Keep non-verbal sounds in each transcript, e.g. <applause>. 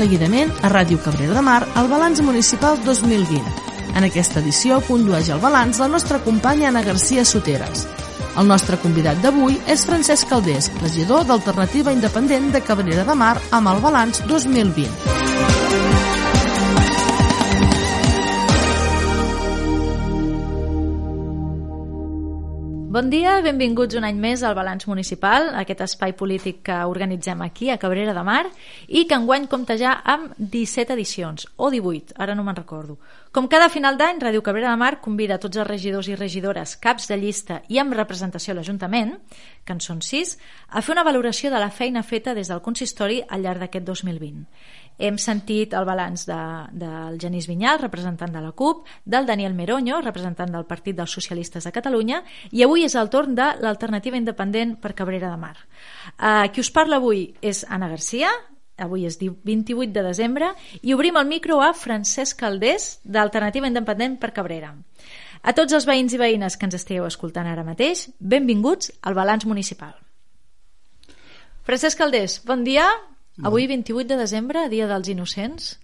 seguidament a Ràdio Cabrera de Mar el balanç municipal 2020. En aquesta edició condueix el balanç la nostra companya Anna Garcia Soteres. El nostre convidat d'avui és Francesc Caldés, regidor d'Alternativa Independent de Cabrera de Mar amb el balanç 2020. Bon dia, benvinguts un any més al Balanç Municipal, aquest espai polític que organitzem aquí, a Cabrera de Mar, i que enguany compta ja amb 17 edicions, o 18, ara no me'n recordo. Com cada final d'any, Ràdio Cabrera de Mar convida tots els regidors i regidores, caps de llista i amb representació a l'Ajuntament, que en són 6, a fer una valoració de la feina feta des del consistori al llarg d'aquest 2020. Hem sentit el balanç de, del Genís Vinyal, representant de la CUP, del Daniel Meroño, representant del Partit dels Socialistes de Catalunya, i avui és el torn de l'alternativa independent per Cabrera de Mar. Uh, qui us parla avui és Anna Garcia, avui és 28 de desembre, i obrim el micro a Francesc Caldés, d'Alternativa Independent per Cabrera. A tots els veïns i veïnes que ens estigueu escoltant ara mateix, benvinguts al Balanç Municipal. Francesc Caldés, bon dia, Avui, 28 de desembre, Dia dels Innocents,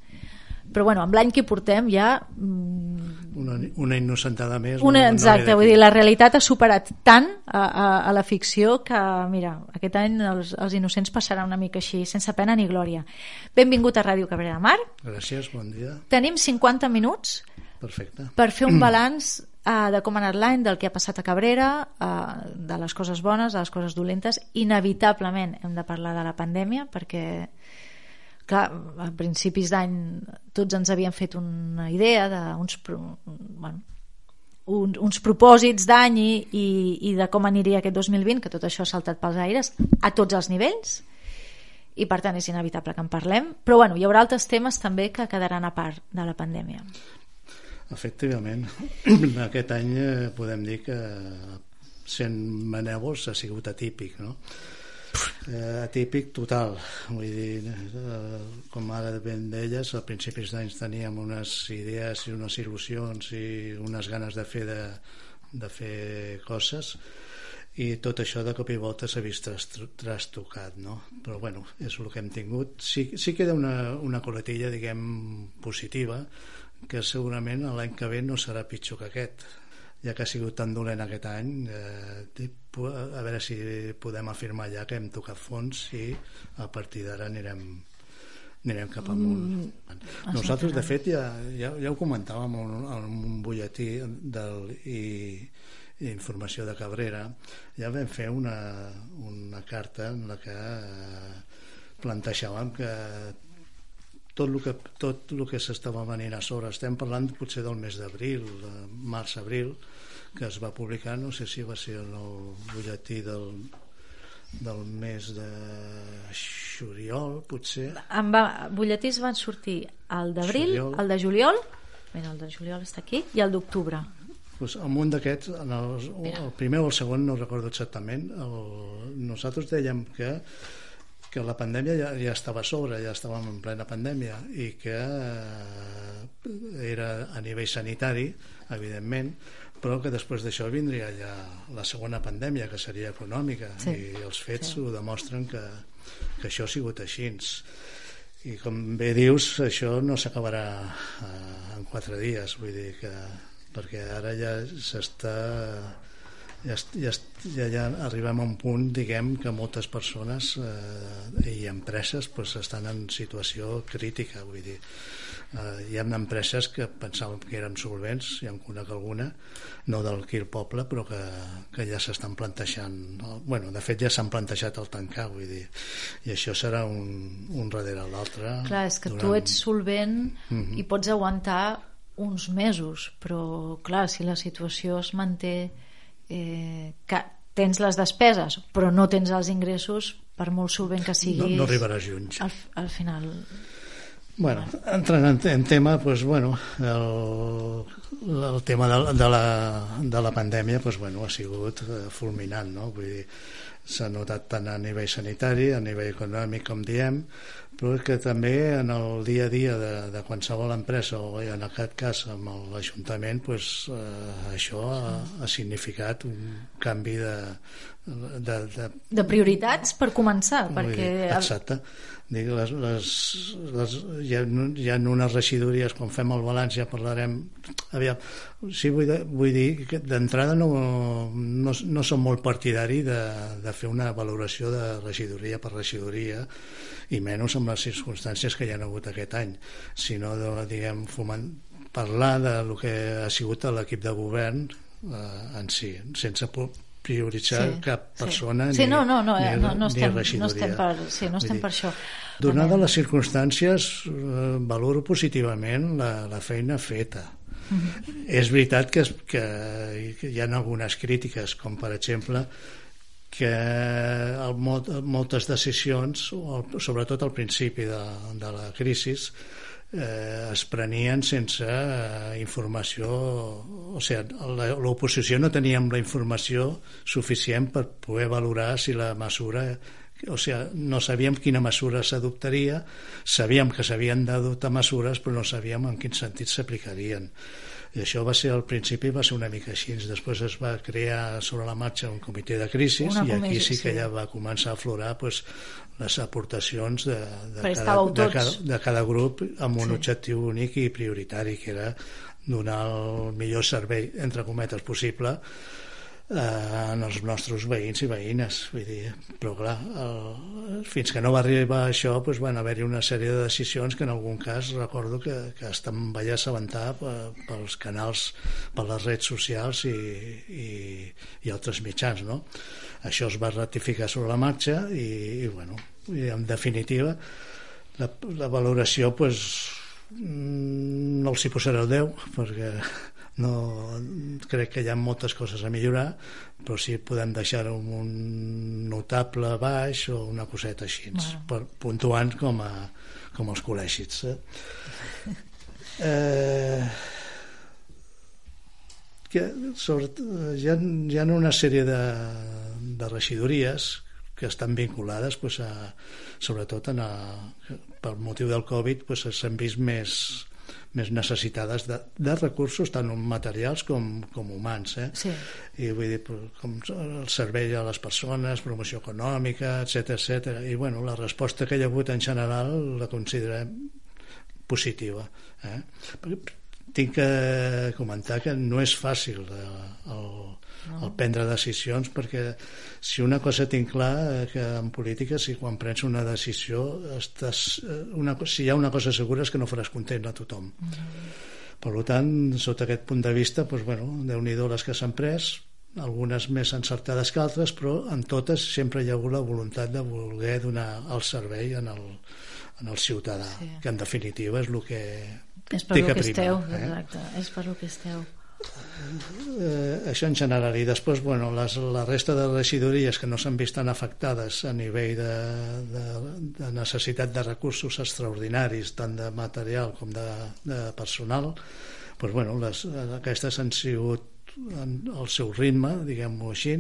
però bueno, amb l'any que portem ja... Mm, una, una innocentada més. Una, no, exacte, no vull dir, la realitat ha superat tant a, a, a la ficció que, mira, aquest any els, els innocents passaran una mica així, sense pena ni glòria. Benvingut a Ràdio Cabrera de Mar. Gràcies, bon dia. Tenim 50 minuts Perfecte. per fer un <clears throat> balanç uh, de com ha anat l'any, del que ha passat a Cabrera, uh, de les coses bones, de les coses dolentes. Inevitablement hem de parlar de la pandèmia perquè clar, a principis d'any tots ens havíem fet una idea d'uns bueno, uns, uns propòsits d'any i, i, i de com aniria aquest 2020, que tot això ha saltat pels aires a tots els nivells i per tant és inevitable que en parlem però bueno, hi haurà altres temes també que quedaran a part de la pandèmia Efectivament, <clears throat> aquest any eh, podem dir que sent manevos ha sigut atípic, no? Eh, atípic total, vull dir, eh, com ara ben d'elles, a principis d'anys teníem unes idees i unes il·lusions i unes ganes de fer, de, de fer coses i tot això de cop i volta s'ha vist trastocat no? però bueno, és el que hem tingut sí, sí queda una, una coletilla diguem positiva que segurament l'any que ve no serà pitjor que aquest ja que ha sigut tan dolent aquest any. Eh, a veure si podem afirmar ja que hem tocat fons i a partir d'ara anirem anirem cap amunt. Mm, nosaltres de fet ja, ja, ja ho comentàvem en un, en un butlletí del, i, i informació de Cabrera ja vam fer una, una carta en la que eh, plantejàvem que tot el que, tot el que s'estava venint a sobre. Estem parlant potser del mes d'abril, març-abril, que es va publicar, no sé si va ser en el butlletí del, del mes de juliol, potser. En va, butlletís van sortir el d'abril, el de juliol, mira, el de juliol està aquí, i el d'octubre. Pues, en un d'aquests, el, el primer o el segon, no recordo exactament, el, nosaltres dèiem que que la pandèmia ja, ja estava a sobre, ja estàvem en plena pandèmia i que eh, era a nivell sanitari, evidentment, però que després d'això vindria ja la segona pandèmia, que seria econòmica, sí. i els fets sí. ho demostren que, que això ha sigut així. I com bé dius, això no s'acabarà eh, en quatre dies, vull dir que perquè ara ja s'està ja, ja, ja, ja arribem a un punt diguem que moltes persones eh, i empreses pues, estan en situació crítica vull dir, eh, hi ha empreses que pensàvem que eren solvents hi ha conec alguna, no del el Poble però que, que ja s'estan plantejant bueno, de fet ja s'han plantejat el tancar vull dir, i això serà un, un darrere l'altre clar, és que durant... tu ets solvent mhm. -huh. i pots aguantar uns mesos però clar, si la situació es manté eh, que tens les despeses però no tens els ingressos per molt solvent que siguis no, no arribaràs juny al, al final. Bueno, entrant en, en tema, pues, bueno, el, el tema de, de, la, de la pandèmia doncs, bueno, ha sigut eh, fulminant, no? Vull dir, s'ha notat tant a nivell sanitari, a nivell econòmic, com diem, però que també en el dia a dia de, de qualsevol empresa o en aquest cas amb l'Ajuntament pues, eh, això ha, ha significat un canvi de, de, de, de prioritats per començar perquè... exacte Dic, les, les, les, hi, ha, hi ha unes regidories, quan fem el balanç ja parlarem... Aviam, sí, vull, de, vull dir que d'entrada no, no, no som molt partidari de, de fer una valoració de regidoria per regidoria i menys amb les circumstàncies que hi ha hagut aquest any, sinó de, diguem, foment, parlar de lo que ha sigut l'equip de govern eh, en si, sense prioritzar sí, cap persona sí. sí, ni, no, no, no, ni, no, no, estem, ni no estem per, sí, no estem dir, per això. donada les circumstàncies eh, valoro positivament la, la feina feta mm -hmm. és veritat que, que, que hi ha algunes crítiques com per exemple que el, moltes decisions sobretot al principi de, de la crisi eh, es prenien sense eh, informació o sigui, l'oposició no teníem la informació suficient per poder valorar si la mesura o sigui, no sabíem quina mesura s'adoptaria sabíem que s'havien d'adoptar mesures però no sabíem en quin sentit s'aplicarien. I això va ser al principi va ser una mica així. Després es va crear sobre la marxa un comitè de crisi i aquí sí que ja va començar a aflorar pues, les aportacions de, de, cada, de, cada, de cada grup amb un sí. objectiu únic i prioritari que era donar el millor servei entre cometes possible en els nostres veïns i veïnes vull dir, però clar el, fins que no va arribar això doncs van haver-hi una sèrie de decisions que en algun cas recordo que, que estan vaig assabentar pels canals per les redes socials i, i, i altres mitjans no? això es va ratificar sobre la marxa i, i bueno, i en definitiva la, la valoració pues, mm, no els hi posaré el 10 perquè no, crec que hi ha moltes coses a millorar però sí podem deixar-ho un notable baix o una coseta així bueno. per, puntuant com, a, com els col·legis eh? <laughs> eh, que sobre, hi, ha, hi ha una sèrie de, de regidories que estan vinculades pues, a, sobretot en a, per motiu del Covid pues, s'han vist més més necessitades de, de recursos tant materials com, com humans eh? sí. i vull dir com el servei a les persones promoció econòmica, etc etc. i bueno, la resposta que hi ha hagut en general la considerem positiva eh? Tinc que comentar que no és fàcil eh, el, no. el prendre decisions perquè si una cosa tinc clar eh, que en política si quan prens una decisió estàs, eh, una, si hi ha una cosa segura és que no faràs content a tothom mm -hmm. per tant sota aquest punt de vista doncs, bueno, déu nhi les que s'han pres algunes més encertades que altres però en totes sempre hi ha hagut la voluntat de voler donar el servei en el, en el ciutadà sí. que en definitiva és el que és per el que, que esteu, eh? exacte, és per el que esteu eh, això en general i després bueno, les, la resta de regidories que no s'han vist tan afectades a nivell de, de, de necessitat de recursos extraordinaris tant de material com de, de personal doncs, bueno, les, aquestes han sigut en el seu ritme diguem-ho així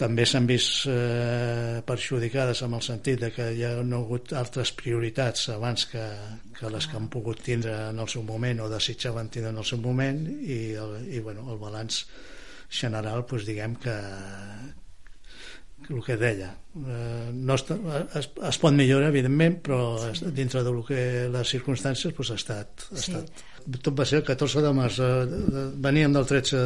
també s'han vist eh, perjudicades amb el sentit de que hi ha no hagut altres prioritats abans que, que les que han pogut tindre en el seu moment o desitjaven tindre en el seu moment i, el, i bueno, el balanç general doncs diguem que, el que deia eh, no es, es, es pot millorar evidentment però sí. dintre del que les circumstàncies pues, ha estat, ha sí. estat tot va ser el 14 de març eh, veníem del 13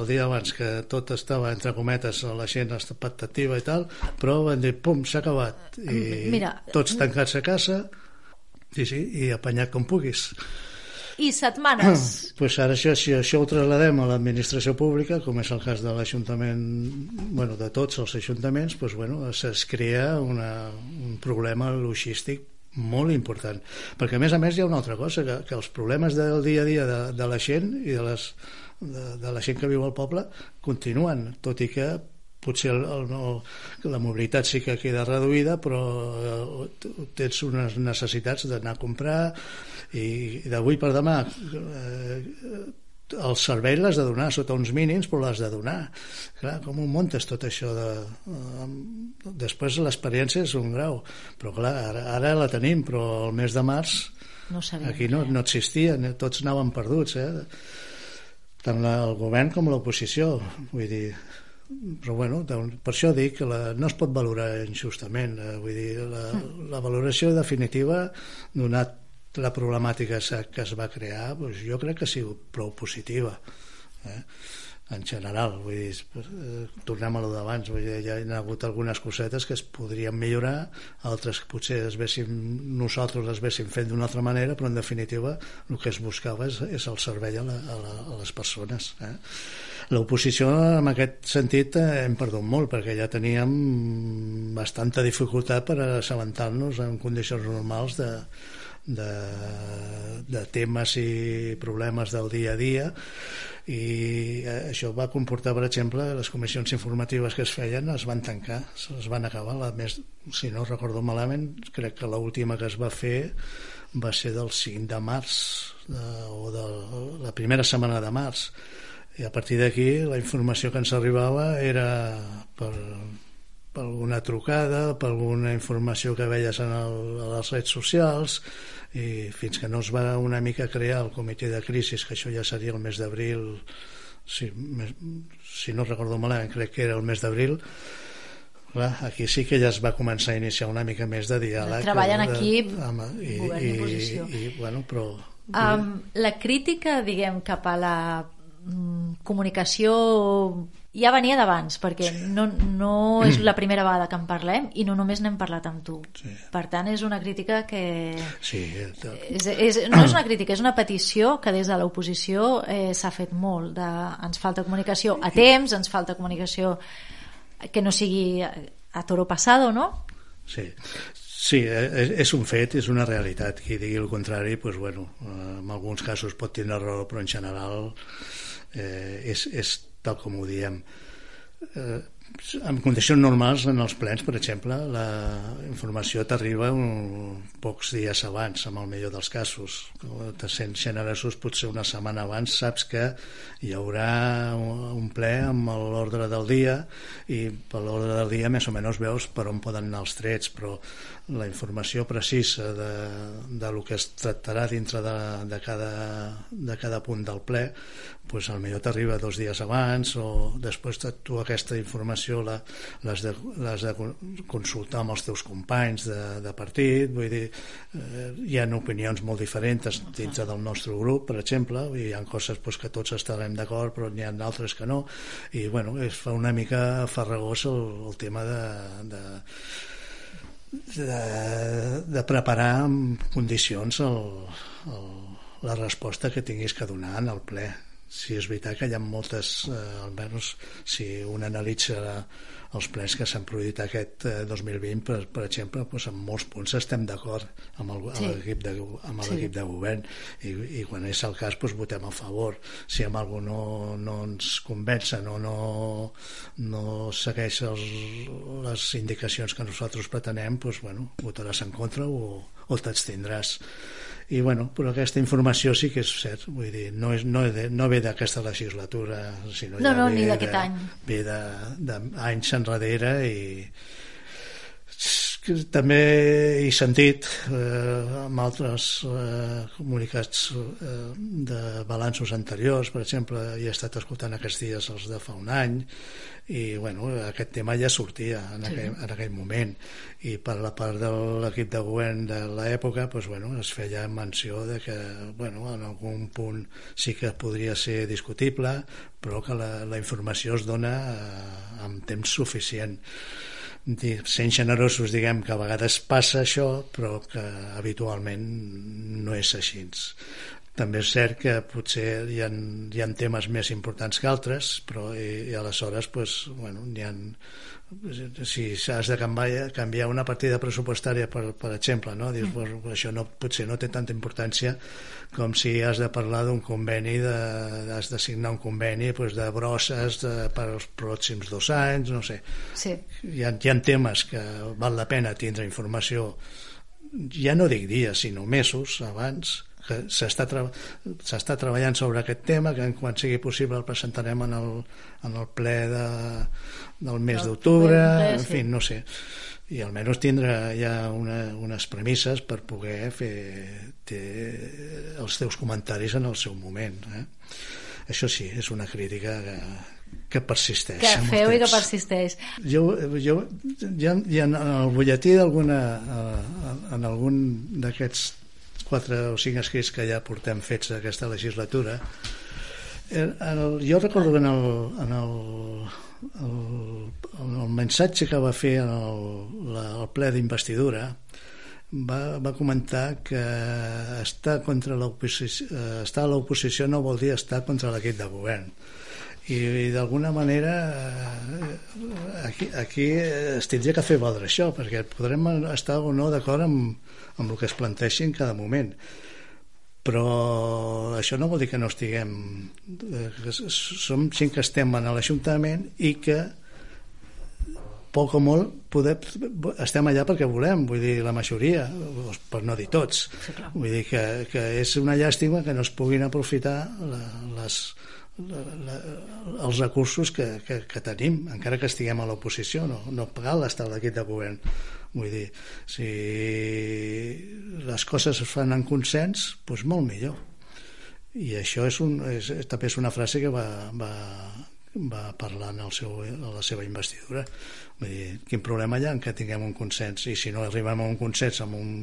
el dia abans que tot estava entre cometes la gent expectativa i tal però van dir pum s'ha acabat i Mira, tots tancats a casa sí, sí, i apanyat com puguis i setmanes. <clears throat> pues ara això, si això ho trasladem a l'administració pública, com és el cas de l'Ajuntament, bueno, de tots els ajuntaments, pues, bueno, es crea una, un problema logístic molt important, perquè a més a més hi ha una altra cosa, que, que els problemes del dia a dia de, de la gent i de, les, de, de la gent que viu al poble continuen, tot i que potser el, el, no, la mobilitat sí que queda reduïda però eh, tens unes necessitats d'anar a comprar i, i d'avui per demà eh, el servei l'has de donar sota uns mínims però l'has de donar. Clar, com ho muntes tot això de, eh, després l'experiència és un grau. Però clar, ara, ara la tenim però el mes de març no aquí no, no existia tots anaven perduts eh? tant el govern com l'oposició vull dir però bueno, per això dic que la, no es pot valorar injustament eh, vull dir, la, la valoració definitiva donat la problemàtica que es va crear doncs jo crec que ha sigut prou positiva eh? en general vull dir, eh, tornem a lo d'abans dir, hi ha hagut algunes cosetes que es podrien millorar altres que potser es vessin, nosaltres les véssim fent d'una altra manera però en definitiva el que es buscava és, és el servei a, la, a, la, a les persones eh? l'oposició en aquest sentit eh, hem perdut molt perquè ja teníem bastanta dificultat per assabentar-nos en condicions normals de, de, de temes i problemes del dia a dia. I eh, això va comportar, per exemple, les comissions informatives que es feien es van tancar, es van acabar. La més, si no recordo malament crec que l'última que es va fer va ser del 5 de març de, o de la primera setmana de març. I a partir d'aquí la informació que ens arribava era per, per alguna trucada, per alguna informació que veies en el, a les redes socials i fins que no es va una mica crear el comitè de crisi, que això ja seria el mes d'abril si, si no recordo malament crec que era el mes d'abril Clar, aquí sí que ja es va començar a iniciar una mica més de diàleg. Treball en equip, amb, i, govern i, oposició. I, i, bueno, però... Um, la crítica, diguem, cap a la mm, comunicació ja venia d'abans, perquè no, no és la primera vegada que en parlem i no només n'hem parlat amb tu. Sí. Per tant, és una crítica que... Sí, és, és, no és una crítica, és una petició que des de l'oposició eh, s'ha fet molt. De, ens falta comunicació a temps, ens falta comunicació que no sigui a toro passado, no? Sí, Sí, és, és un fet, és una realitat. Qui digui el contrari, pues, bueno, en alguns casos pot tenir raó, però en general eh, és, és tal com ho diem. Eh, en condicions normals en els plens, per exemple la informació t'arriba pocs dies abans, amb el millor dels casos. De sent generosos potser una setmana abans saps que hi haurà un ple amb l'ordre del dia i per l'ordre del dia més o menys veus per on poden anar els trets però la informació precisa de, de lo que es tractarà dintre de, de, cada, de cada punt del ple pues, al millor t'arriba dos dies abans o després tu aquesta informació l'has de, de consultar amb els teus companys de, de partit vull dir, eh, hi ha opinions molt diferents dins del nostre grup per exemple, i hi ha coses pues, que tots estarem d'acord però n'hi ha d'altres que no i bueno, es fa una mica farragós el, el tema de, de de, de preparar en condicions el, el, la resposta que tinguis que donar en el ple si és veritat que hi ha moltes eh, almenys si un analitza els plens que s'han produït aquest eh, 2020 per, per exemple doncs en molts punts estem d'acord amb l'equip sí. de, amb sí. de govern i, i quan és el cas doncs votem a favor si amb algú no, no ens convencen o no, no segueix els, les indicacions que nosaltres pretenem doncs, bueno, votaràs en contra o, o t'abstindràs i bueno, però aquesta informació sí que és cert. Vull dir, no, és, no, de, no ve d'aquesta legislatura sinó no, ja no, ve, ni d'aquest any. ve d'anys enrere i també he sentit eh, amb altres eh, comunicats eh, de balanços anteriors, per exemple, he estat escoltant aquests dies els de fa un any i bueno, aquest tema ja sortia en, sí. aquell, en aquell moment i per la part de l'equip de govern de l'època pues, bueno, es feia menció de que bueno, en algun punt sí que podria ser discutible però que la, la informació es dona eh, amb temps suficient sent generosos diguem que a vegades passa això però que habitualment no és així també és cert que potser hi ha, hi ha temes més importants que altres però i, i aleshores pues, bueno, hi ha si has de canviar, canviar una partida pressupostària per, per exemple no? Dius, mm. pues, això no, potser no té tanta importància com si has de parlar d'un conveni de, has de signar un conveni pues, de brosses de, per als pròxims dos anys no sé sí. hi, ha, hi ha temes que val la pena tindre informació ja no dic dies sinó mesos abans que s'està tra treballant sobre aquest tema que quan sigui possible el presentarem en el, en el ple de, del mes d'octubre en fi, no sé. I almenys tindre ja una, unes premisses per poder fer té, els teus comentaris en el seu moment eh? això sí, és una crítica que, que persisteix que feu i que persisteix. Jo, jo ja, ja en el butlletí d'alguna en algun d'aquests quatre o cinc escrits que ja portem fets aquesta legislatura el, el, jo recordo en el, en el, el, el missatge que va fer en el, la, el ple d'investidura va, va comentar que estar contra l'oposició estar a l'oposició no vol dir estar contra l'equip de govern i, i d'alguna manera eh, aquí, aquí es tindria que fer valdre això perquè podrem estar o no d'acord amb, amb el que es planteixi en cada moment però això no vol dir que no estiguem eh, que som gent que estem en l'Ajuntament i que poc o molt poder, estem allà perquè volem, vull dir, la majoria, per no dir tots. Sí, vull dir que, que és una llàstima que no es puguin aprofitar la, les, la, la, els recursos que, que, que tenim, encara que estiguem a l'oposició, no, no cal estar l'equip de govern. Vull dir, si les coses es fan en consens, doncs molt millor. I això és un, és, també és una frase que va, va, va parlar en el seu, a la seva investidura. Vull dir, quin problema hi ha en que tinguem un consens? I si no arribem a un consens amb un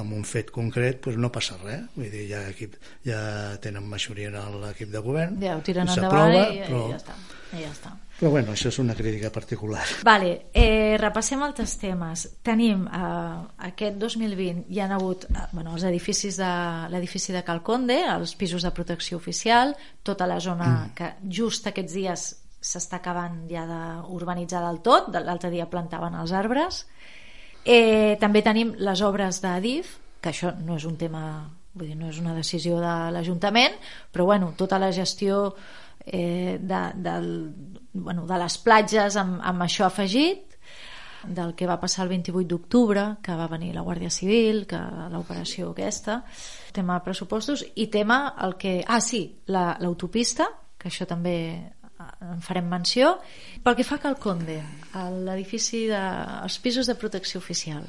amb un fet concret doncs no passa res vull dir, ja, equip, ja tenen majoria en l'equip de govern ja ho tiren endavant i, però, i ja està, i ja està. Però bueno, això és una crítica particular. Vale, eh, repassem altres temes. Tenim eh, aquest 2020 hi han hagut eh, bueno, els edificis de l'edifici de Calconde, els pisos de protecció oficial, tota la zona mm. que just aquests dies s'està acabant ja d'urbanitzar del tot, l'altre dia plantaven els arbres. Eh, també tenim les obres d'Adif, que això no és un tema, vull dir, no és una decisió de l'Ajuntament, però bueno, tota la gestió eh, de, del, bueno, de les platges amb, amb això afegit del que va passar el 28 d'octubre, que va venir la Guàrdia Civil, que l'operació aquesta, tema pressupostos, i tema el que... Ah, sí, l'autopista, la, que això també en farem menció. Pel que fa a Calconde, l'edifici de... els pisos de protecció oficial.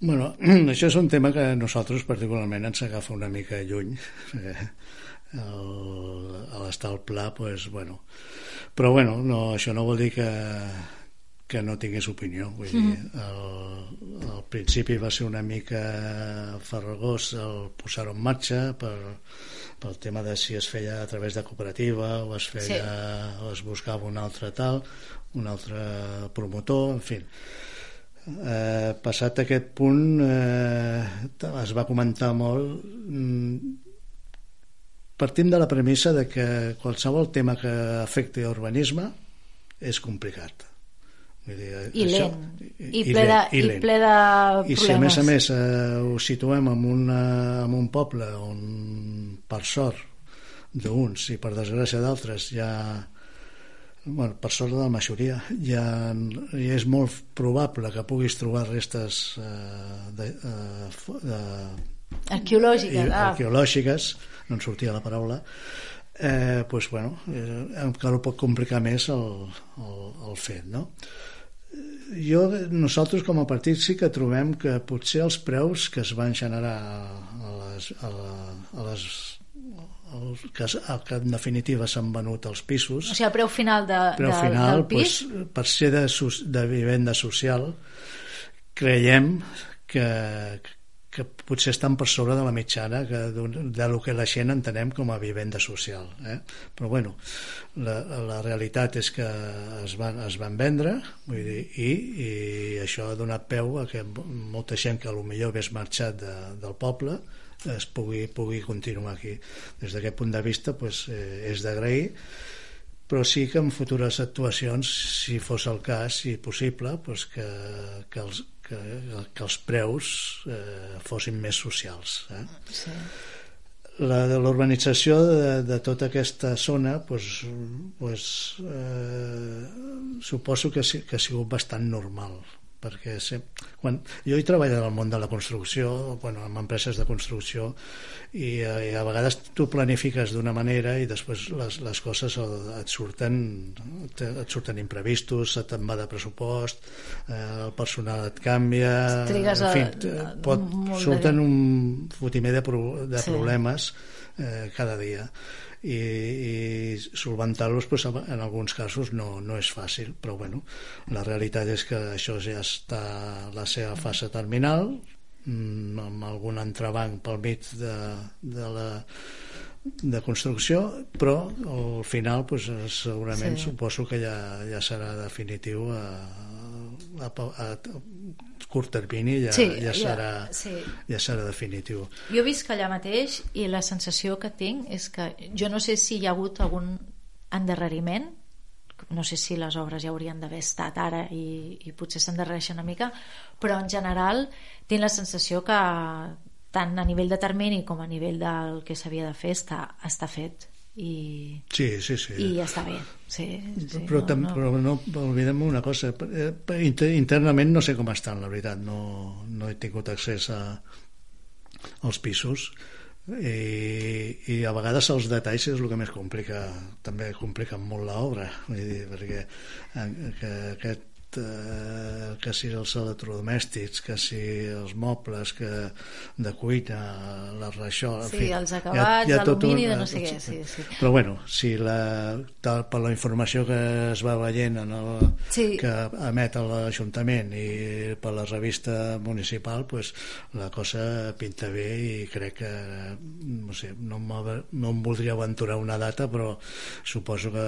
Bueno, <clears throat> això és un tema que a nosaltres particularment ens agafa una mica lluny. el, a l'estar al pla pues, bueno. però bueno, no, això no vol dir que, que no tingués opinió vull dir, mm. el, al principi va ser una mica farragós el posar-ho en marxa per, pel tema de si es feia a través de cooperativa o es feia sí. o es buscava un altre tal un altre promotor en fi eh, passat aquest punt eh, es va comentar molt mm, partim de la premissa de que qualsevol tema que afecti urbanisme és complicat. Vull dir, I això, lent. I, i, ple de, i, i ple de problemes. I si a més a més eh, ho situem en, una, en un poble on per sort d'uns i per desgràcia d'altres ja bueno, per sort de la majoria ja, ja és molt probable que puguis trobar restes eh, de, eh, de, arqueològiques, ah. arqueològiques no en sortia la paraula eh, pues, bueno, eh, encara ho pot complicar més el, el, el fet no? Jo, nosaltres com a partit sí que trobem que potser els preus que es van generar a les, a la, a les el, que, el que en definitiva s'han venut els pisos. O sigui, el preu final, de, preu de, final del pis? pues, per ser de, de vivenda social creiem que, que potser estan per sobre de la mitjana que de, lo que la gent entenem com a vivenda social eh? però bueno la, la realitat és que es van, es van vendre vull dir, i, i això ha donat peu a que molta gent que potser hagués marxat de, del poble es pugui, pugui continuar aquí. Des d'aquest punt de vista pues, eh, és d'agrair, però sí que en futures actuacions, si fos el cas, si possible, pues que, que, els, que, que els preus eh, fossin més socials. Eh? Sí l'urbanització de, de tota aquesta zona pues, pues, eh, suposo que, que ha sigut bastant normal perquè se, quan, jo he treballat al món de la construcció, bueno, en empreses de construcció, i, eh, i a vegades tu planifiques d'una manera i després les, les coses et surten, et surten imprevistos, se te'n va de pressupost, eh, el personal et canvia, Trigues en fi, a, pot, surten un fotimer de, pro, de sí. problemes eh, cada dia i, i solventar-los pues, en alguns casos no, no és fàcil però bueno, la realitat és que això ja està a la seva fase terminal mm, amb algun entrebanc pel mig de, de la de construcció, però al final pues, segurament sí. suposo que ja, ja serà definitiu a, a, a, curt termini ja, sí, ja, serà, ja, sí. ja serà definitiu. Jo visc allà mateix i la sensació que tinc és que jo no sé si hi ha hagut algun endarreriment no sé si les obres ja haurien d'haver estat ara i, i potser s'endarrereixen una mica però en general tinc la sensació que tant a nivell de termini com a nivell del que s'havia de fer està, està fet i, sí, sí, sí. i ja està bé sí, sí, però, no, no. però no oblidem una cosa eh, internament no sé com estan la veritat no, no he tingut accés a, als pisos i, i a vegades els detalls és el que més complica també complica molt l'obra perquè eh, que aquest eh, que si els electrodomèstics, que si els mobles, que de cuina, la raixó... Sí, fi, els acabats, d'alumini, de no sé què, sí, sí. Però bueno, si la, tal, per la informació que es va veient en el, sí. que emet l'Ajuntament i per la revista municipal, pues, la cosa pinta bé i crec que no, sé, no, no em voldria aventurar una data, però suposo que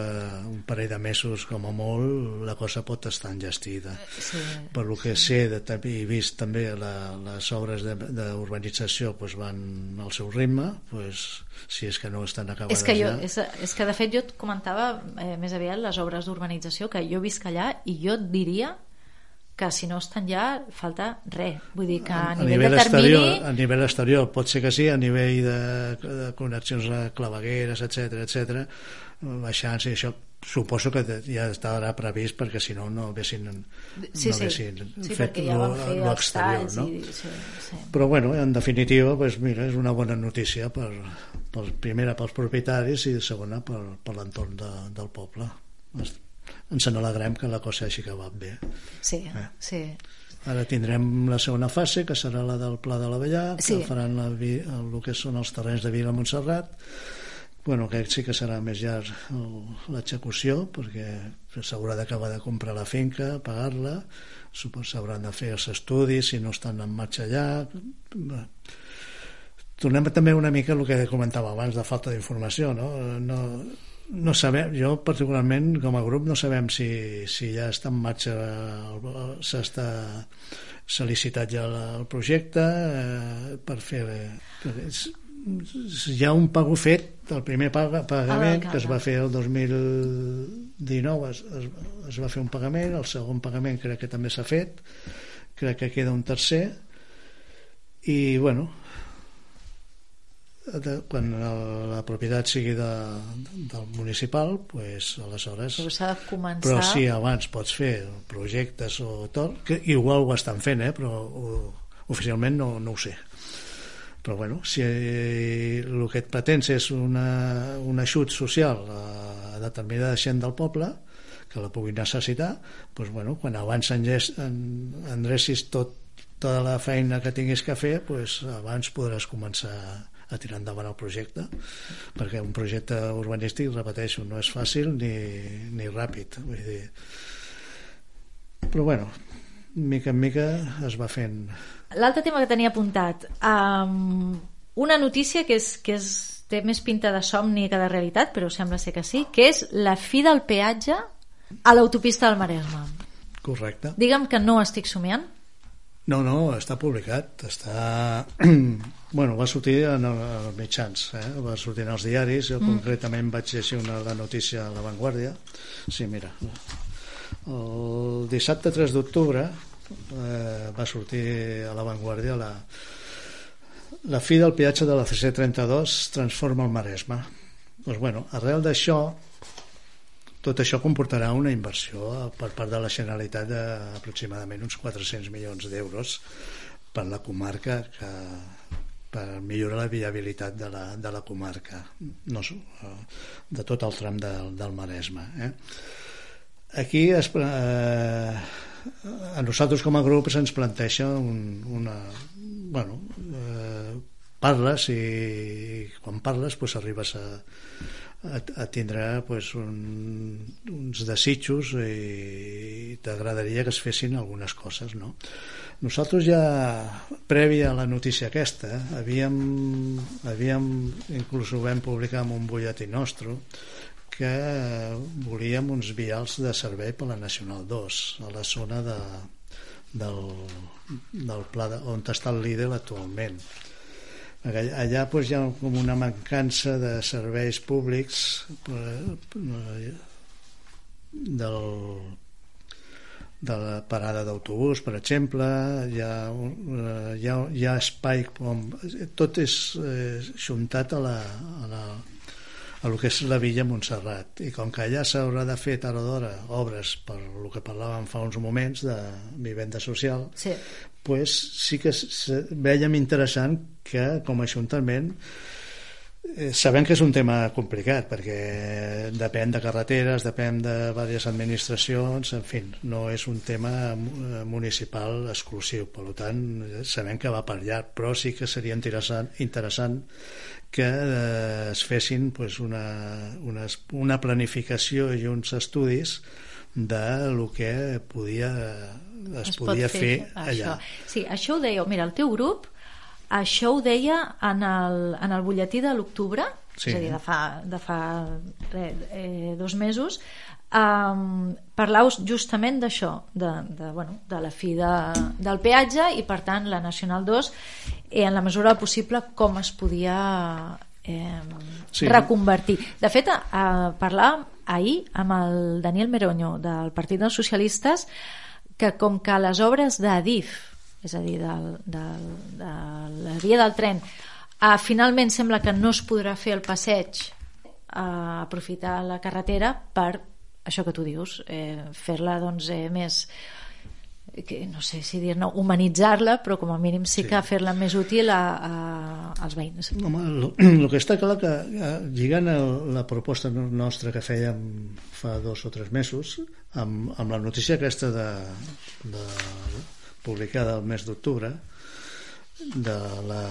un parell de mesos com a molt la cosa pot estar enllestida enllestida. Sí, per lo que sé de, he vist també la, les obres d'urbanització pues, van al seu ritme, pues, si és que no estan acabades és que jo, ja. És, és que de fet jo et comentava eh, més aviat les obres d'urbanització que jo visc allà i jo et diria que si no estan ja falta res vull dir que a, a nivell, nivell de termini exterior, a nivell exterior pot ser que sí a nivell de, de connexions a clavegueres etc etc baixant i això suposo que ja estarà previst perquè si no no haguessin, sí, no haguessin sí, fet ja l'exterior no? I, sí, sí. però bueno, en definitiva pues, mira, és una bona notícia per, per, primera pels propietaris i segona per, per l'entorn de, del poble ens n'alegrem que la cosa hagi acabat bé sí, eh? sí Ara tindrem la segona fase, que serà la del Pla de l'Avellà, sí. que faran la, el que són els terrenys de Vila Montserrat, bueno, aquest sí que serà més llarg l'execució perquè s'haurà d'acabar de comprar la finca, pagar-la s'hauran de fer els estudis si no estan en marxa allà tornem també una mica el que comentava abans de falta d'informació no? no, no sabem, jo particularment com a grup no sabem si, si ja està en marxa s'està s'ha licitat ja el projecte eh, per fer per, hi ha un pago fet el primer pagament que es va fer el 2019 es, es, es va fer un pagament el segon pagament crec que també s'ha fet crec que queda un tercer i bueno de, quan la propietat sigui de, del municipal pues, aleshores però s'ha de començar però si abans pots fer projectes o tot que igual ho estan fent eh, però o, oficialment no, no ho sé però bueno, si el que et pretens és una, un ajut social a determinada gent del poble que la pugui necessitar doncs bueno, quan abans endrecis tot, tota la feina que tinguis que fer doncs abans podràs començar a tirar endavant el projecte perquè un projecte urbanístic, repeteixo, no és fàcil ni, ni ràpid. Vull dir però bueno mica en mica es va fent L'altre tema que tenia apuntat, um, una notícia que, és, que és, té més pinta de somni que de realitat, però sembla ser que sí, que és la fi del peatge a l'autopista del Maresme. Correcte. Digue'm que no estic somiant. No, no, està publicat. Està... <clears throat> bueno, va sortir en els mitjans, eh? va sortir en els diaris. Jo mm. concretament vaig llegir una la notícia a La Vanguardia. Sí, mira. El dissabte 3 d'octubre eh, va sortir a La Vanguardia la, la fi del peatge de la C32 transforma el Maresme. Doncs, bueno, arrel d'això tot això comportarà una inversió per part de la Generalitat d'aproximadament uns 400 milions d'euros per la comarca que, per millorar la viabilitat de la, de la comarca no, de tot el tram del, del Maresme eh? aquí es, eh, a nosaltres com a grup se'ns planteja un, una bueno, eh, parles i quan parles pues, arribes a, a, a tindre pues, un, uns desitjos i t'agradaria que es fessin algunes coses no? nosaltres ja prèvia a la notícia aquesta havíem, havíem inclús ho vam publicar en un butlletí nostre que volíem uns vials de servei per la Nacional 2 a la zona de, del, del pla de, on està el líder actualment. Allà doncs, hi ha com una mancança de serveis públics eh, del, de la parada d'autobús, per exemple, hi ha, eh, hi ha, hi ha espai com... Tot és eh, juntat a la, a la, a lo que és la Villa Montserrat. I com que allà s'haurà de fer tard o d'hora obres per el que parlàvem fa uns moments de vivenda social sí, pues, sí que veiem interessant que com a Ajuntament sabem que és un tema complicat perquè depèn de carreteres, depèn de diverses administracions, en fi, no és un tema municipal exclusiu, per tant sabem que va per llarg, però sí que seria interessant, interessant que eh, es fessin pues, una, una, una planificació i uns estudis de lo que podia, es, es podia fer, fer allà. Això. Sí, això ho deia, mira, el teu grup això ho deia en el, en el butlletí de l'octubre, sí. és a dir, de fa, de fa re, eh, dos mesos, um, parlau justament d'això, de, de, bueno, de la fi de, del peatge i per tant la Nacional 2 i en la mesura possible com es podia eh, sí. reconvertir. De fet, eh, parlàvem ahir amb el Daniel Meroño del Partit dels Socialistes que com que les obres d'Adif, és a dir, del, del, de la via del tren, eh, finalment sembla que no es podrà fer el passeig a eh, aprofitar la carretera per això que tu dius, eh, fer-la doncs, eh, més que no sé si dir-ne humanitzar-la, però com a mínim sí, sí. que fer-la més útil a, a, als veïns. Home, el, el que està clar que eh, lligant el, la proposta nostra que fèiem fa dos o tres mesos amb, amb la notícia aquesta de, de publicada el mes d'octubre de la,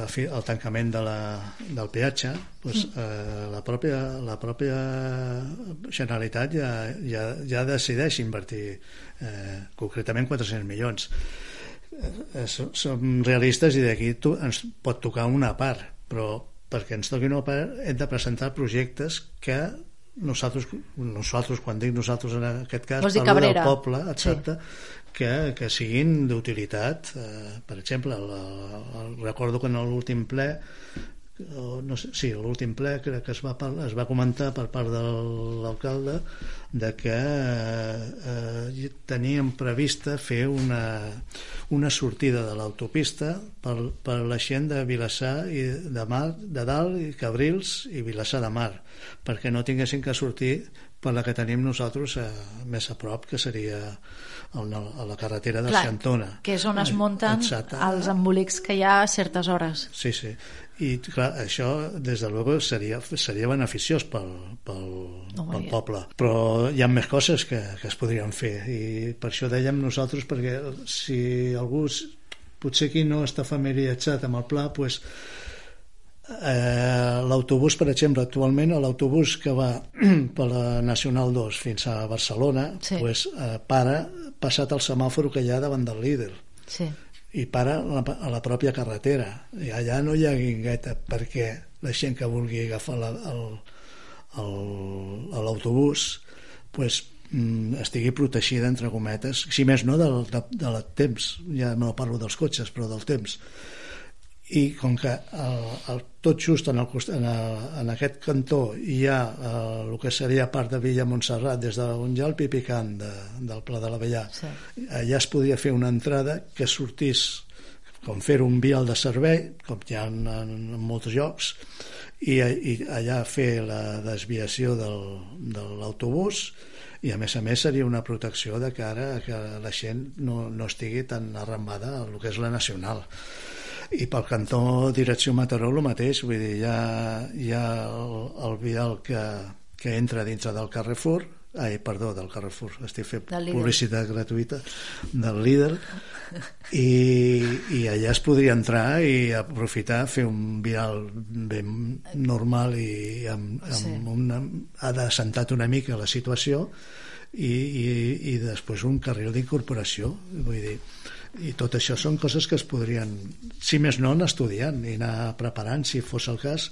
de fi, el tancament de la, del peatge doncs, eh, la, pròpia, la pròpia Generalitat ja, ja, ja decideix invertir eh, concretament 400 milions. Eh, som realistes i d'aquí ens pot tocar una part però perquè ens toqui una part hem de presentar projectes que nosaltres, nosaltres quan dic nosaltres en aquest cas parlo del poble, etc sí que, que siguin d'utilitat. Eh, per exemple el, el, recordo que en l'últim ple no sé, sí, l'últim ple crec que es va, parlar, es va comentar per part de l'alcalde de que eh, teníem prevista fer una, una sortida de l'autopista per, per la gent de Vilassar i de Mar, de Dalt i Cabrils i Vilassar de Mar perquè no tinguessin que sortir per la que tenim nosaltres eh, més a prop, que seria el, a la carretera de Clar, Xantona. Que és on es munten Exacte. els embolics que hi ha a certes hores. Sí, sí. I clar, això, des de luego, seria, seria beneficiós pel, pel, no pel poble. Però hi ha més coses que, que es podrien fer. I per això dèiem nosaltres, perquè si algú potser qui no està familiaritzat amb el pla, pues, Eh, l'autobús, per exemple, actualment l'autobús que va <clears throat> per la Nacional 2 fins a Barcelona sí. pues, eh, para passat el semàfor que hi ha davant del líder sí. I para a la, pròpia carretera i allà no hi ha guingueta perquè la gent que vulgui agafar l'autobús pues, mm, estigui protegida, entre cometes, si més no del, de, del temps, ja no parlo dels cotxes, però del temps. I com que el, el, tot just en, el, en, el, en aquest cantó hi ha el, el que seria part de Villa Montserrat, des d'on hi ha el Pipicant de, del Pla de la Vellà, sí. allà es podia fer una entrada que sortís com fer un vial de servei, com hi ha en, en, en molts llocs, i, i allà fer la desviació del, de l'autobús i a més a més seria una protecció de cara a que la gent no, no estigui tan arrambada a el que és la nacional i pel cantó direcció Mataró el mateix vull dir, hi ha, hi ha el, el vial que, que entra dintre del Carrefour ai, perdó, del Carrefour estic fent publicitat gratuïta del líder i, i allà es podria entrar i aprofitar, fer un vial ben normal i amb, amb sí. una, ha d'assentat una mica la situació i, i, i després un carril d'incorporació vull dir, i tot això són coses que es podrien, si més no, anar estudiant i anar preparant, si fos el cas,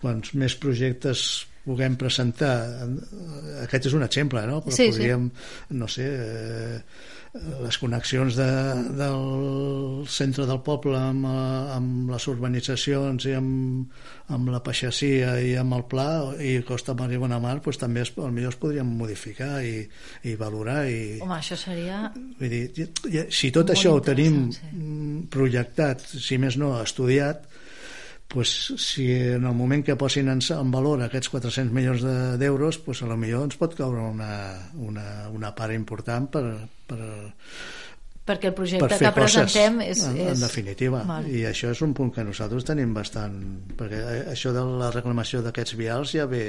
quants més projectes puguem presentar aquest és un exemple no? però sí, podríem, sí. no sé eh, les connexions de, del centre del poble amb, amb les urbanitzacions i amb, amb la peixacia i amb el pla i Costa Mar i Bonamar pues, també es, potser es podrien modificar i, i valorar i, Home, això seria vull dir, si tot això ho tenim sí. projectat, si més no estudiat pues, si en el moment que posin en, en valor aquests 400 milions d'euros, pues, a lo millor ens pot caure una, una, una part important per, per, perquè el projecte per que presentem és, en, és... en definitiva. Val. i això és un punt que nosaltres tenim bastant perquè això de la reclamació d'aquests vials ja ve,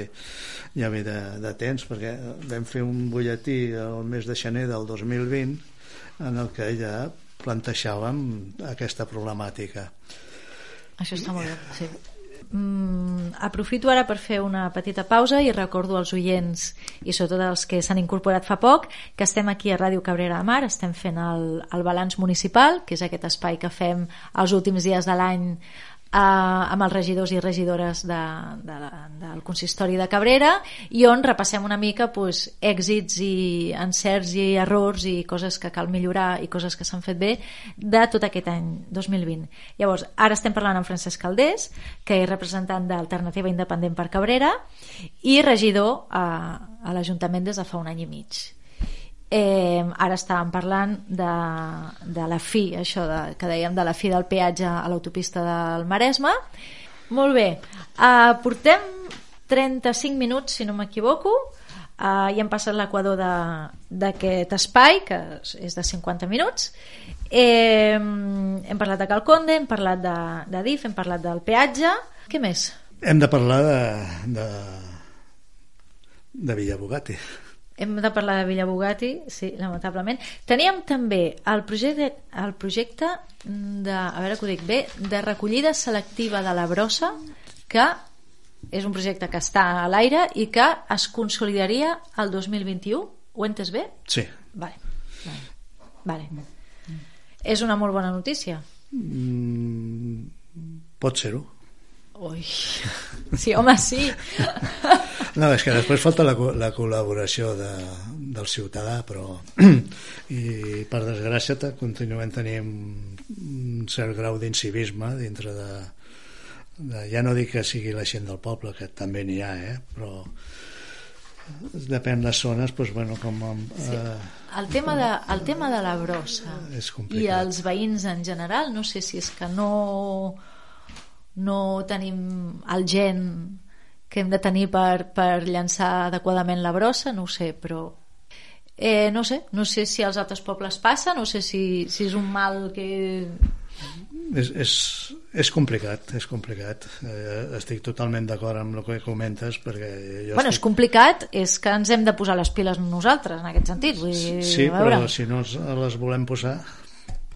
ja ve de, de temps perquè vam fer un butlletí el mes de gener del 2020 en el que ja plantejàvem aquesta problemàtica això està molt bé, sí. Mm, aprofito ara per fer una petita pausa i recordo als oients i sobretot els que s'han incorporat fa poc que estem aquí a Ràdio Cabrera de Mar estem fent el, el balanç municipal que és aquest espai que fem els últims dies de l'any eh, amb els regidors i regidores de, de, del consistori de Cabrera i on repassem una mica pues, èxits i encerts i errors i coses que cal millorar i coses que s'han fet bé de tot aquest any 2020. Llavors, ara estem parlant amb Francesc Caldés, que és representant d'Alternativa Independent per Cabrera i regidor a, a l'Ajuntament des de fa un any i mig. Eh, ara estàvem parlant de, de la fi, això de, que dèiem de la fi del peatge a l'autopista del Maresme. Molt bé, uh, portem 35 minuts, si no m'equivoco, uh, i hem passat l'equador d'aquest espai, que és de 50 minuts. Eh, hem parlat de Calconde, hem parlat de, de DIF, hem parlat del peatge. Què més? Hem de parlar de, de, de Villa Bugatti hem de parlar de Villa Bugatti, sí, lamentablement. Teníem també el projecte, el projecte de, a veure que ho dic bé, de recollida selectiva de la brossa, que és un projecte que està a l'aire i que es consolidaria el 2021. Ho entes bé? Sí. Vale. vale. vale. És una molt bona notícia? Mm, pot ser-ho. Ui. Sí, home, sí. No, és que després falta la, la col·laboració de, del ciutadà, però <clears throat> i per desgràcia continuem tenint un cert grau d'incivisme dintre de, de... Ja no dic que sigui la gent del poble, que també n'hi ha, eh? però depèn de les zones doncs, bueno, com, sí. eh, el, tema de, el tema de la brossa i els veïns en general no sé si és que no no tenim el gen que hem de tenir per, per llançar adequadament la brossa, no ho sé, però eh, no sé, no sé si als altres pobles passa, no sé si, si és un mal que... És, és, és complicat, és complicat. Eh, estic totalment d'acord amb el que comentes perquè jo bueno, estic... és complicat, és que ens hem de posar les piles nosaltres en aquest sentit. Vull dir, sí, però si no les volem posar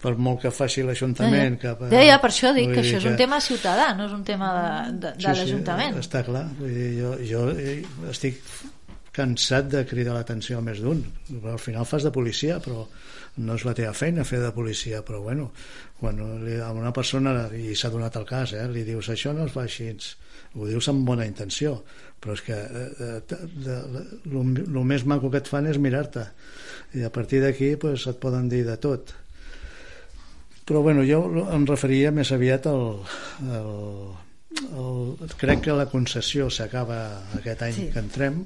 per molt que faci l'Ajuntament ja, ja. ja, ja, per això dic que això és un tema ciutadà no és un tema de, de, de sí, l'Ajuntament. sí, està clar. Vull dir, jo, jo estic cansat de cridar l'atenció a més d'un. Al final fas de policia però no és la teva feina fer de policia però bueno, quan li, a una persona i s'ha donat el cas, eh, li dius això no es fa així, ho dius amb bona intenció però és que el més maco que et fan és mirar-te. I a partir d'aquí pues, et poden dir de tot però bueno, jo em referia més aviat al, al, al crec que la concessió s'acaba aquest any sí. que entrem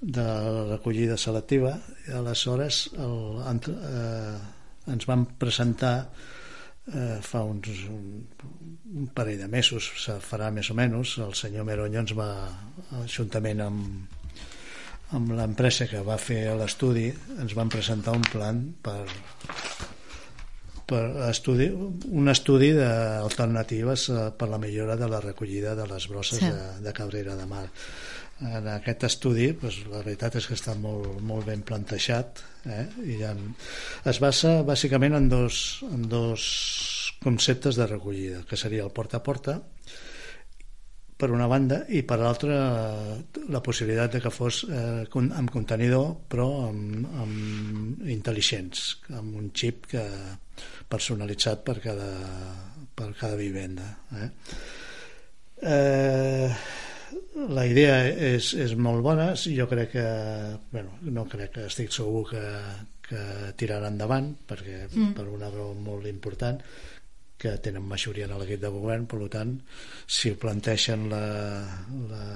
de la recollida selectiva i aleshores el, eh, ens van presentar eh, fa uns un, un parell de mesos se farà més o menys el senyor Meronyo ens va juntament amb amb l'empresa que va fer l'estudi ens van presentar un plan per per estudi, un estudi d'alternatives eh, per la millora de la recollida de les brosses sí. de, de Cabrera de Mar en aquest estudi doncs, la veritat és que està molt, molt ben plantejat eh? I ha, es basa bàsicament en dos, en dos conceptes de recollida que seria el porta a porta per una banda i per l'altra la possibilitat de que fos eh, amb contenidor però amb, amb intel·ligents amb un xip que personalitzat per cada, per cada vivenda eh? Eh, la idea és, és molt bona jo crec que bueno, no crec que estic segur que, que tirarà endavant perquè mm. per una raó molt important que tenen majoria en l'equip de govern per tant si planteixen la, la,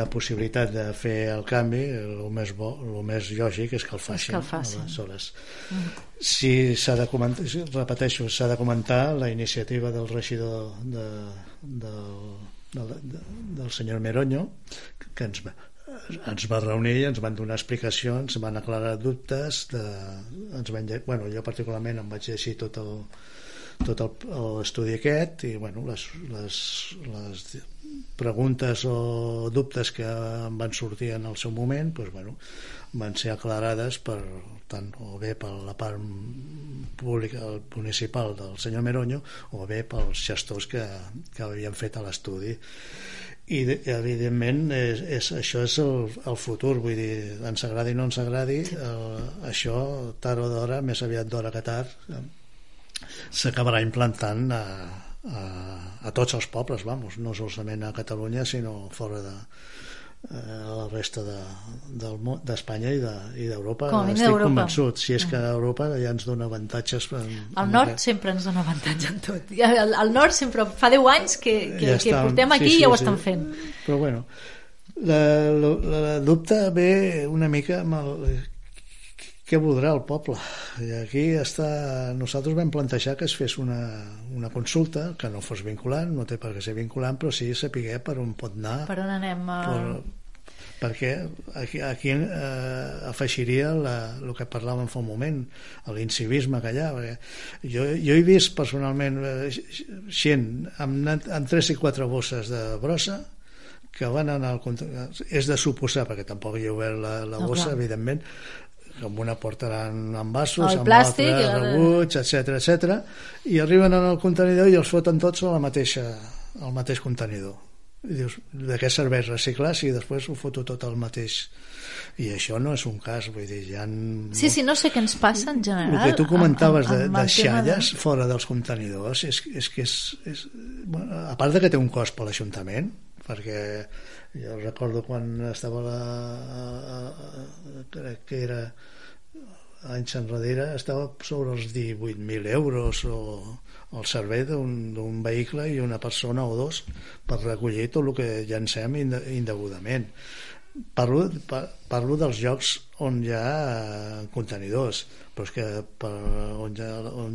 la possibilitat de fer el canvi el més, bo, el més lògic és que el facin, que el facin. aleshores mm. si s'ha de comentar repeteixo, s'ha de comentar la iniciativa del regidor de, del del, del senyor Meronyo que ens ens va reunir ens van donar explicacions, van aclarar dubtes de, ens van, bueno, jo particularment em vaig llegir tot el tot l'estudi aquest i bueno, les, les, les preguntes o dubtes que em van sortir en el seu moment doncs, bueno, van ser aclarades per, tant o bé per la part pública municipal del senyor Meronyo o bé pels gestors que, que havien fet a l'estudi i evidentment és, és, això és el, el futur. Vull dir, ens agradi o no ens agradi el, això tard o d'hora més aviat d'hora que tard s'acabarà implantant a, a, a tots els pobles vamos, no solament a Catalunya sinó fora de, Eh, a la resta d'Espanya de, i d'Europa. De, estic convençut si és que Europa ja ens dona avantatges en, el nord aquest. sempre ens dona avantatge en tot. El, el nord sempre fa 10 anys que, que, ja que portem aquí sí, sí, i ja ho estan sí. fent. Però bueno la, la, la dubte ve una mica amb el, què voldrà el poble? I aquí està, nosaltres vam plantejar que es fes una, una consulta que no fos vinculant, no té per què ser vinculant però sí saber per on pot anar. Per on anem a... per, perquè aquí, aquí eh, afegiria la, el que parlàvem fa un moment l'incivisme que hi ha jo, jo he vist personalment eh, gent amb, amb 3 i 4 bosses de brossa que van anar al és de suposar, perquè tampoc hi ha obert la, la bossa, no, evidentment amb una portaran envasos, amb l'altra rebuig, etc etc. i arriben en el contenidor i els foten tots a la mateixa, al mateix contenidor. I dius, de què serveix reciclar si després ho foto tot al mateix i això no és un cas vull dir, ja sí, sí, no sé què ens passa en general el que tu comentaves amb, amb de, de xalles de... fora dels contenidors és, és que és, és bueno, a part de que té un cost per l'Ajuntament perquè jo recordo quan estava la, crec que era anys enrere estava sobre els 18.000 euros o, o el servei d'un vehicle i una persona o dos per recollir tot el que llancem indegudament parlo, parlo dels llocs on hi ha contenidors però és que per, on hi ha, on,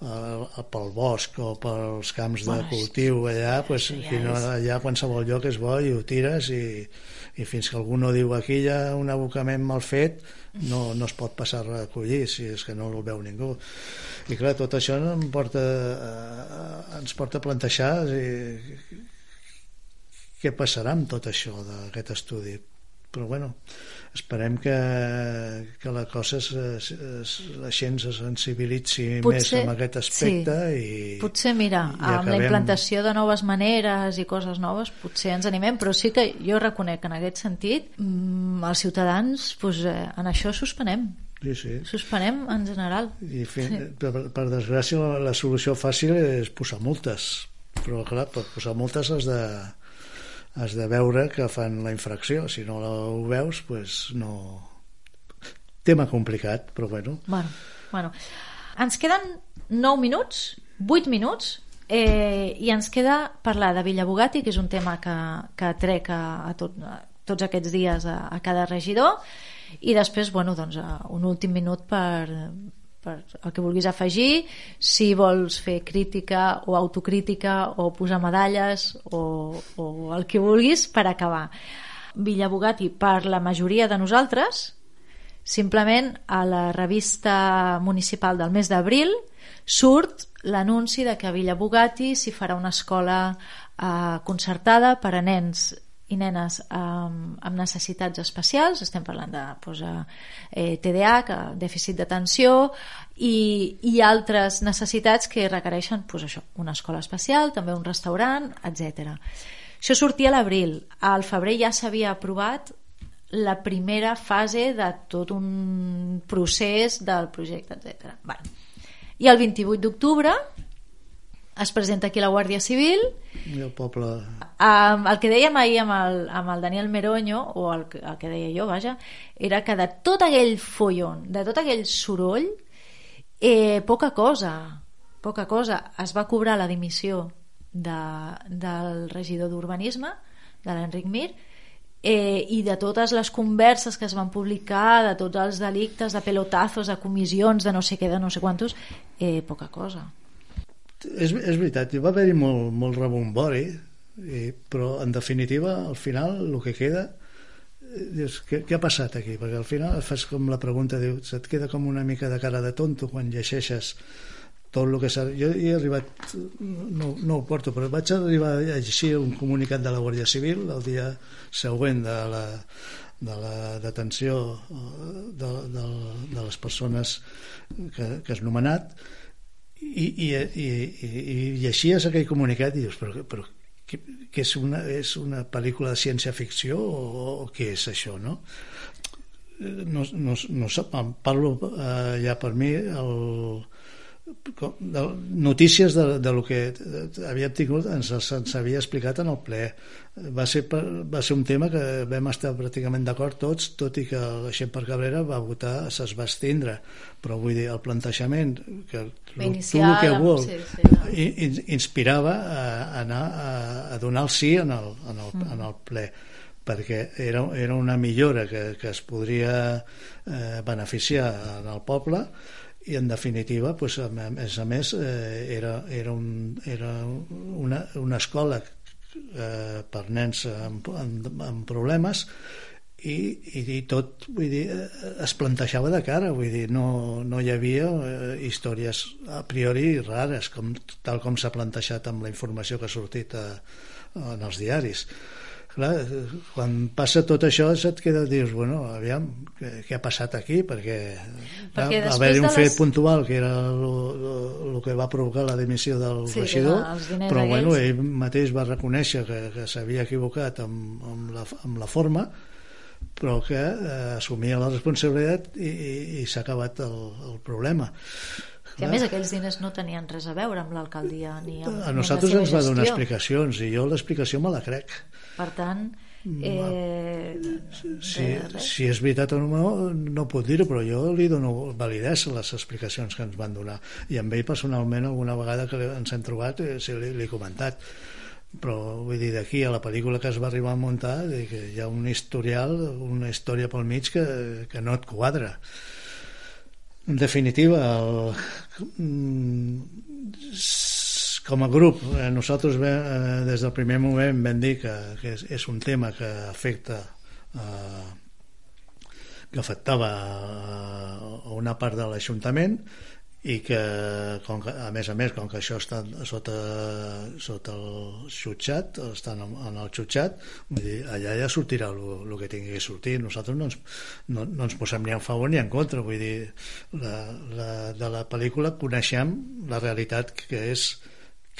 uh, pel bosc o pels camps de cultiu allà, pues, ja no, allà qualsevol lloc és bo i ho tires i, i fins que algú no diu aquí hi ha un abocament mal fet no, no es pot passar a recollir si és que no el veu ningú. I clar, tot això em porta, uh, ens porta a plantejar i, què passarà amb tot això d'aquest estudi però bueno, esperem que, que la cosa es, es, es, la gent se sensibilitzi Potser- més en aquest aspecte sí. i Potser, mira, i amb la acabem- implantació de noves maneres i coses noves, potser ens animem, però sí que jo reconec que en aquest sentit mm, els ciutadans doncs, eh, en això suspenem. sí, sí. Suspenem en general. I fi, per, per desgràcia la, la solució fàcil és posar multes però clar, per posar multes has de, has de veure que fan la infracció. Si no ho veus pues no. Tema complicat però bueno, Bueno, bueno. Ens queden 9 minuts, 8 minuts, eh, i ens queda parlar de Villabugatti, que és un tema que, que trec a, a, tot, a tots aquests dies a, a cada regidor, i després, bueno, doncs, un últim minut per, per el que vulguis afegir, si vols fer crítica o autocrítica o posar medalles o, o el que vulguis per acabar. Villabugatti, per la majoria de nosaltres, simplement a la revista municipal del mes d'abril surt l'anunci de que a Villa Bugatti s'hi farà una escola eh, concertada per a nens i nenes amb, amb necessitats especials, estem parlant de pues, eh, TDAH, dèficit d'atenció i, i altres necessitats que requereixen pues, això, una escola especial, també un restaurant, etc. Això sortia a l'abril. Al febrer ja s'havia aprovat la primera fase de tot un procés del projecte, etc. Vale. I el 28 d'octubre es presenta aquí la Guàrdia Civil i el poble Um, el que dèiem ahir amb el, amb el Daniel Meroño, o el, que- el que deia jo, vaja, era que de tot aquell follon, de tot aquell soroll, eh, poca cosa, poca cosa. Es va cobrar la dimissió de, del regidor d'Urbanisme, de l'Enric Mir, eh, i de totes les converses que es van publicar, de tots els delictes, de pelotazos, de comissions, de no sé què, de no sé quantos, eh, poca cosa. És, és veritat, hi va haver-hi molt, molt rebombori i, però en definitiva al final el que queda eh, dius, què, què ha passat aquí? perquè al final et fas com la pregunta dius, et queda com una mica de cara de tonto quan llegeixes tot el que s'ha... Jo he arribat, no, no ho porto, però vaig arribar a llegir un comunicat de la Guàrdia Civil el dia següent de la, de la detenció eh, de, de, de les persones que, que has nomenat i, i, i, i, i llegies aquell comunicat i dius, però, però que, que és, una, és una pel·lícula de ciència-ficció o, o què és això, no? No, no, no sé, em parlo eh, ja per mi el, de, notícies de, de lo que havíem tingut ens, ens havia explicat en el ple. Va ser, per, va ser un tema que vam estar pràcticament d'acord tots tot i que la gent per Cabrera va votar se's va estindre però vull dir, el plantejament que tu Inicial, el que vol sí, sí, no. in- inspirava a anar a, a donar el sí en el, en el, en el ple perquè era, era una millora que, que es podria eh, beneficiar en el poble i en definitiva pues, a més a més eh, era, era, un, era una, una escola eh, per nens amb, amb, amb problemes i, i, i tot vull dir, eh, es plantejava de cara. Vull dir, no, no hi havia eh, històries a priori rares com, tal com s'ha plantejat amb la informació que ha sortit a, en els diaris clar, quan passa tot això se't queda dius, bueno, aviam què, què ha passat aquí, perquè, Perquè va haver-hi un de fet les- puntual que era el que va provocar la dimissió del Sí, regidor però bueno, aquells. ell mateix va reconèixer que, que s'havia equivocat amb, amb, la, amb la forma però que eh, assumia la responsabilitat i, i, i s'ha acabat el, el problema Que a més aquells diners no tenien res a veure amb l'alcaldia ni amb, a nosaltres amb ens va donar explicacions i jo l'explicació me la crec. Per tant, eh, si, res. si és veritat o no no puc dir-ho però jo li dono validesa a les explicacions que ens van donar. I amb ell personalment alguna vegada que ens hem trobat eh, sí, li, li he comentat. Però vull dir d'aquí a la pel·lícula que es va arribar a muntar que hi ha un historial una història pel mig que, que no et quadra en definitiva el, mm, com a grup eh, nosaltres eh, des del primer moment vam dir que, que és, és un tema que afecta eh, que afectava a una part de l'Ajuntament i que, com que, a més a més, com que això està sota, sota el xutxat, estan en el xutxat, vull dir, allà ja sortirà el que tingui que sortir. Nosaltres no ens, no, no ens posem ni en favor ni en contra, vull dir, la, la, de la pel·lícula coneixem la realitat que és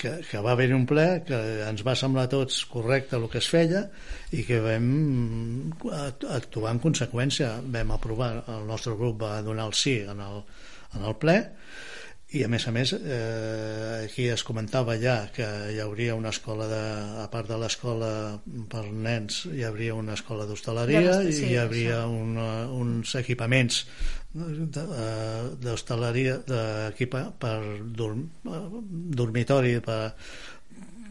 que, que va haver un ple que ens va semblar a tots correcte el que es feia i que vam actuar en conseqüència vam aprovar, el nostre grup va donar el sí en el, en el ple i a més a més eh, aquí es comentava ja que hi hauria una escola de, a part de l'escola per nens hi hauria una escola d'hostaleria i sí, hi hauria una, uns equipaments eh, d'hostaleria per dorm, dormitori per,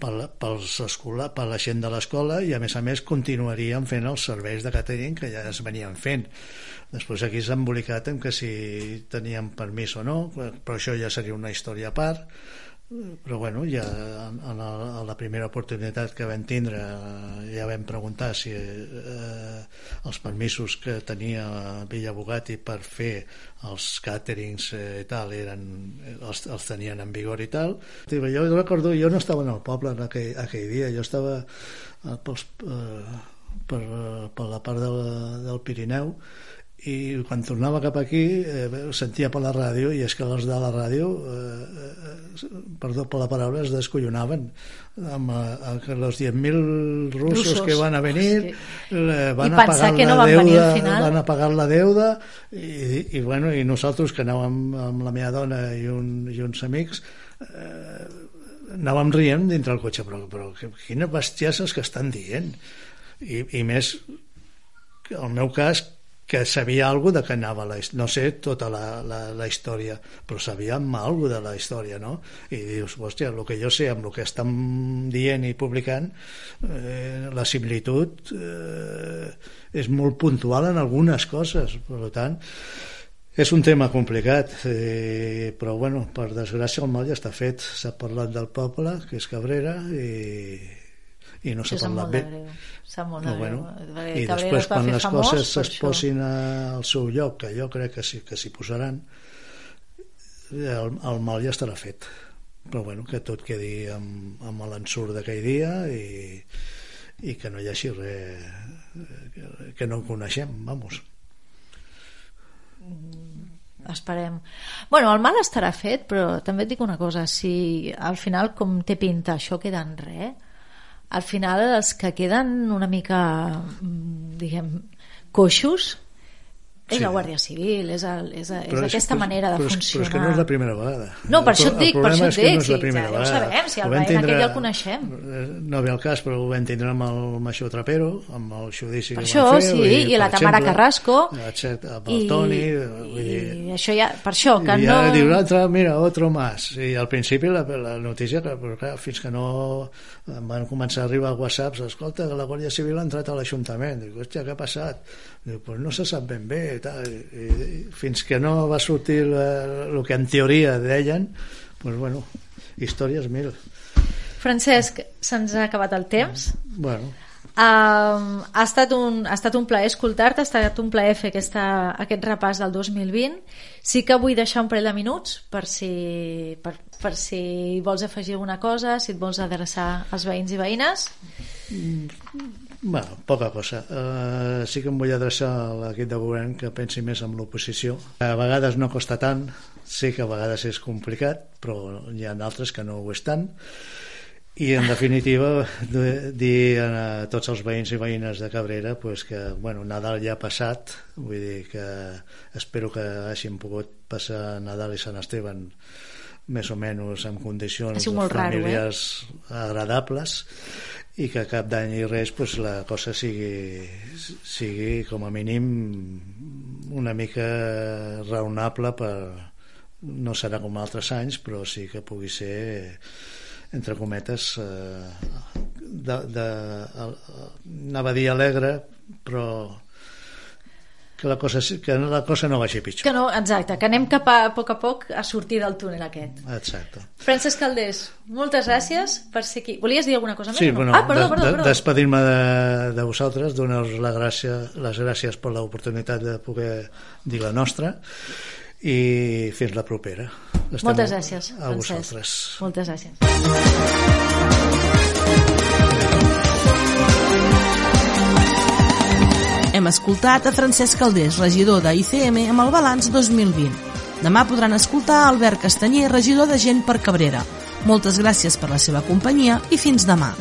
per, pels escola, per la gent de l'escola i a més a més continuaríem fent els serveis de catering que ja es venien fent. Després aquí s'ha embolicat en que si teníem permís o no, però això ja seria una història a part, però bueno, ja en, la, en la primera oportunitat que vam tindre ja vam preguntar si eh, els permisos que tenia Villa Bugatti per fer els càterings eh, i tal eren, els, els tenien en vigor i tal. Jo recordo, jo no estava en el poble en aquell, aquell dia, jo estava eh, pels, eh, per, per la part del, del Pirineu i quan tornava cap aquí eh, sentia per la ràdio i és que els de la ràdio eh, eh, perdó per la paraula es descollonaven amb eh, que els 10.000 russos, russos que van a venir eh, van, a pagar que no la deuda, van a pagar la deuda i, i, bueno, i nosaltres que anàvem amb la meva dona i, un, i uns amics eh, anàvem rient dintre el cotxe però, però quines bestiases que estan dient. I, i més el meu cas que sabia alguna de que anava la, no sé tota la, la, la història però sabíem alguna de la història no? i dius, hòstia, el que jo sé amb el que estan dient i publicant eh, la similitud eh, és molt puntual en algunes coses per tant és un tema complicat, eh, però bueno, per desgràcia el mal ja està fet. S'ha parlat del poble, que és Cabrera, i, i no s'ha parlat bé. molt no, bueno, I després quan les coses es posin al seu lloc, que jo crec que sí que s'hi posaran, el, el mal ja estarà fet. Però bueno, que tot quedi amb, amb l'ensurt d'aquell dia i, i que no hi hagi res que, que no coneixem, vamos. Mm, esperem. Bueno, el mal estarà fet, però també et dic una cosa, si al final com té pinta això queda en res, al final els que queden una mica mm, diguem coixos és sí. la Guàrdia Civil, és, el, és, és però aquesta és, manera de però funcionar. Però és que no és la primera vegada. No, per això et dic, per això et dic. No és la primera sí, ja, ja ho sabem, si el tindre, aquest ja el coneixem. Eh, no ve el cas, però ho vam tindre amb el Maixó Trapero, amb el judici per que això, van fer. sí, i, i la Tamara exemple, Carrasco. Etc, amb el i, Toni. Vull dir, I això ja, per això, que i no... I diu l'altre, mira, otro más. I al principi la, la notícia, però clar, fins que no van començar a arribar whatsapps, escolta, que la Guàrdia Civil ha entrat a l'Ajuntament. Dic, hòstia, què ha passat? Diu, pues no se sap ben bé. I tal. I, fins que no va sortir el que en teoria deien doncs bueno, històries mil Francesc, se'ns ha acabat el temps bueno Uh, ha, estat un, ha estat un plaer escoltar-te, ha estat un plaer fer aquesta, aquest repàs del 2020. Sí que vull deixar un parell de minuts per si, per, per si vols afegir alguna cosa, si et vols adreçar als veïns i veïnes. Mm Bueno, poca cosa. Uh, sí que em vull adreçar a l'equip de govern que pensi més en l'oposició. A vegades no costa tant, sé que a vegades és complicat, però hi ha d'altres que no ho estan. I en definitiva dir a tots els veïns i veïnes de Cabrera pues, que bueno, Nadal ja ha passat, vull dir que espero que hagin pogut passar Nadal i Sant Esteban més o menys en condicions familiars raro, eh? agradables i que cap d'any i res pues, la cosa sigui, sigui com a mínim una mica raonable per, no serà com altres anys però sí que pugui ser entre cometes eh, de, de, anava a dir alegre però que la cosa, que la cosa no vagi pitjor. Que no, exacte, que anem cap a, a poc a poc a sortir del túnel aquest. Exacte. Francesc Caldés, moltes gràcies per ser aquí. Volies dir alguna cosa més? Sí, no? bueno, ah, perdó, perdó, de, perdó. despedir-me de, de vosaltres, donar-vos la gràcia, les gràcies per l'oportunitat de poder dir la nostra i fins la propera. Estem Moltes gràcies, a Francesc. vosaltres. Moltes gràcies. Hem escoltat a Francesc Caldés, regidor de ICM, amb el balanç 2020. Demà podran escoltar Albert Castanyer, regidor de Gent per Cabrera. Moltes gràcies per la seva companyia i fins demà.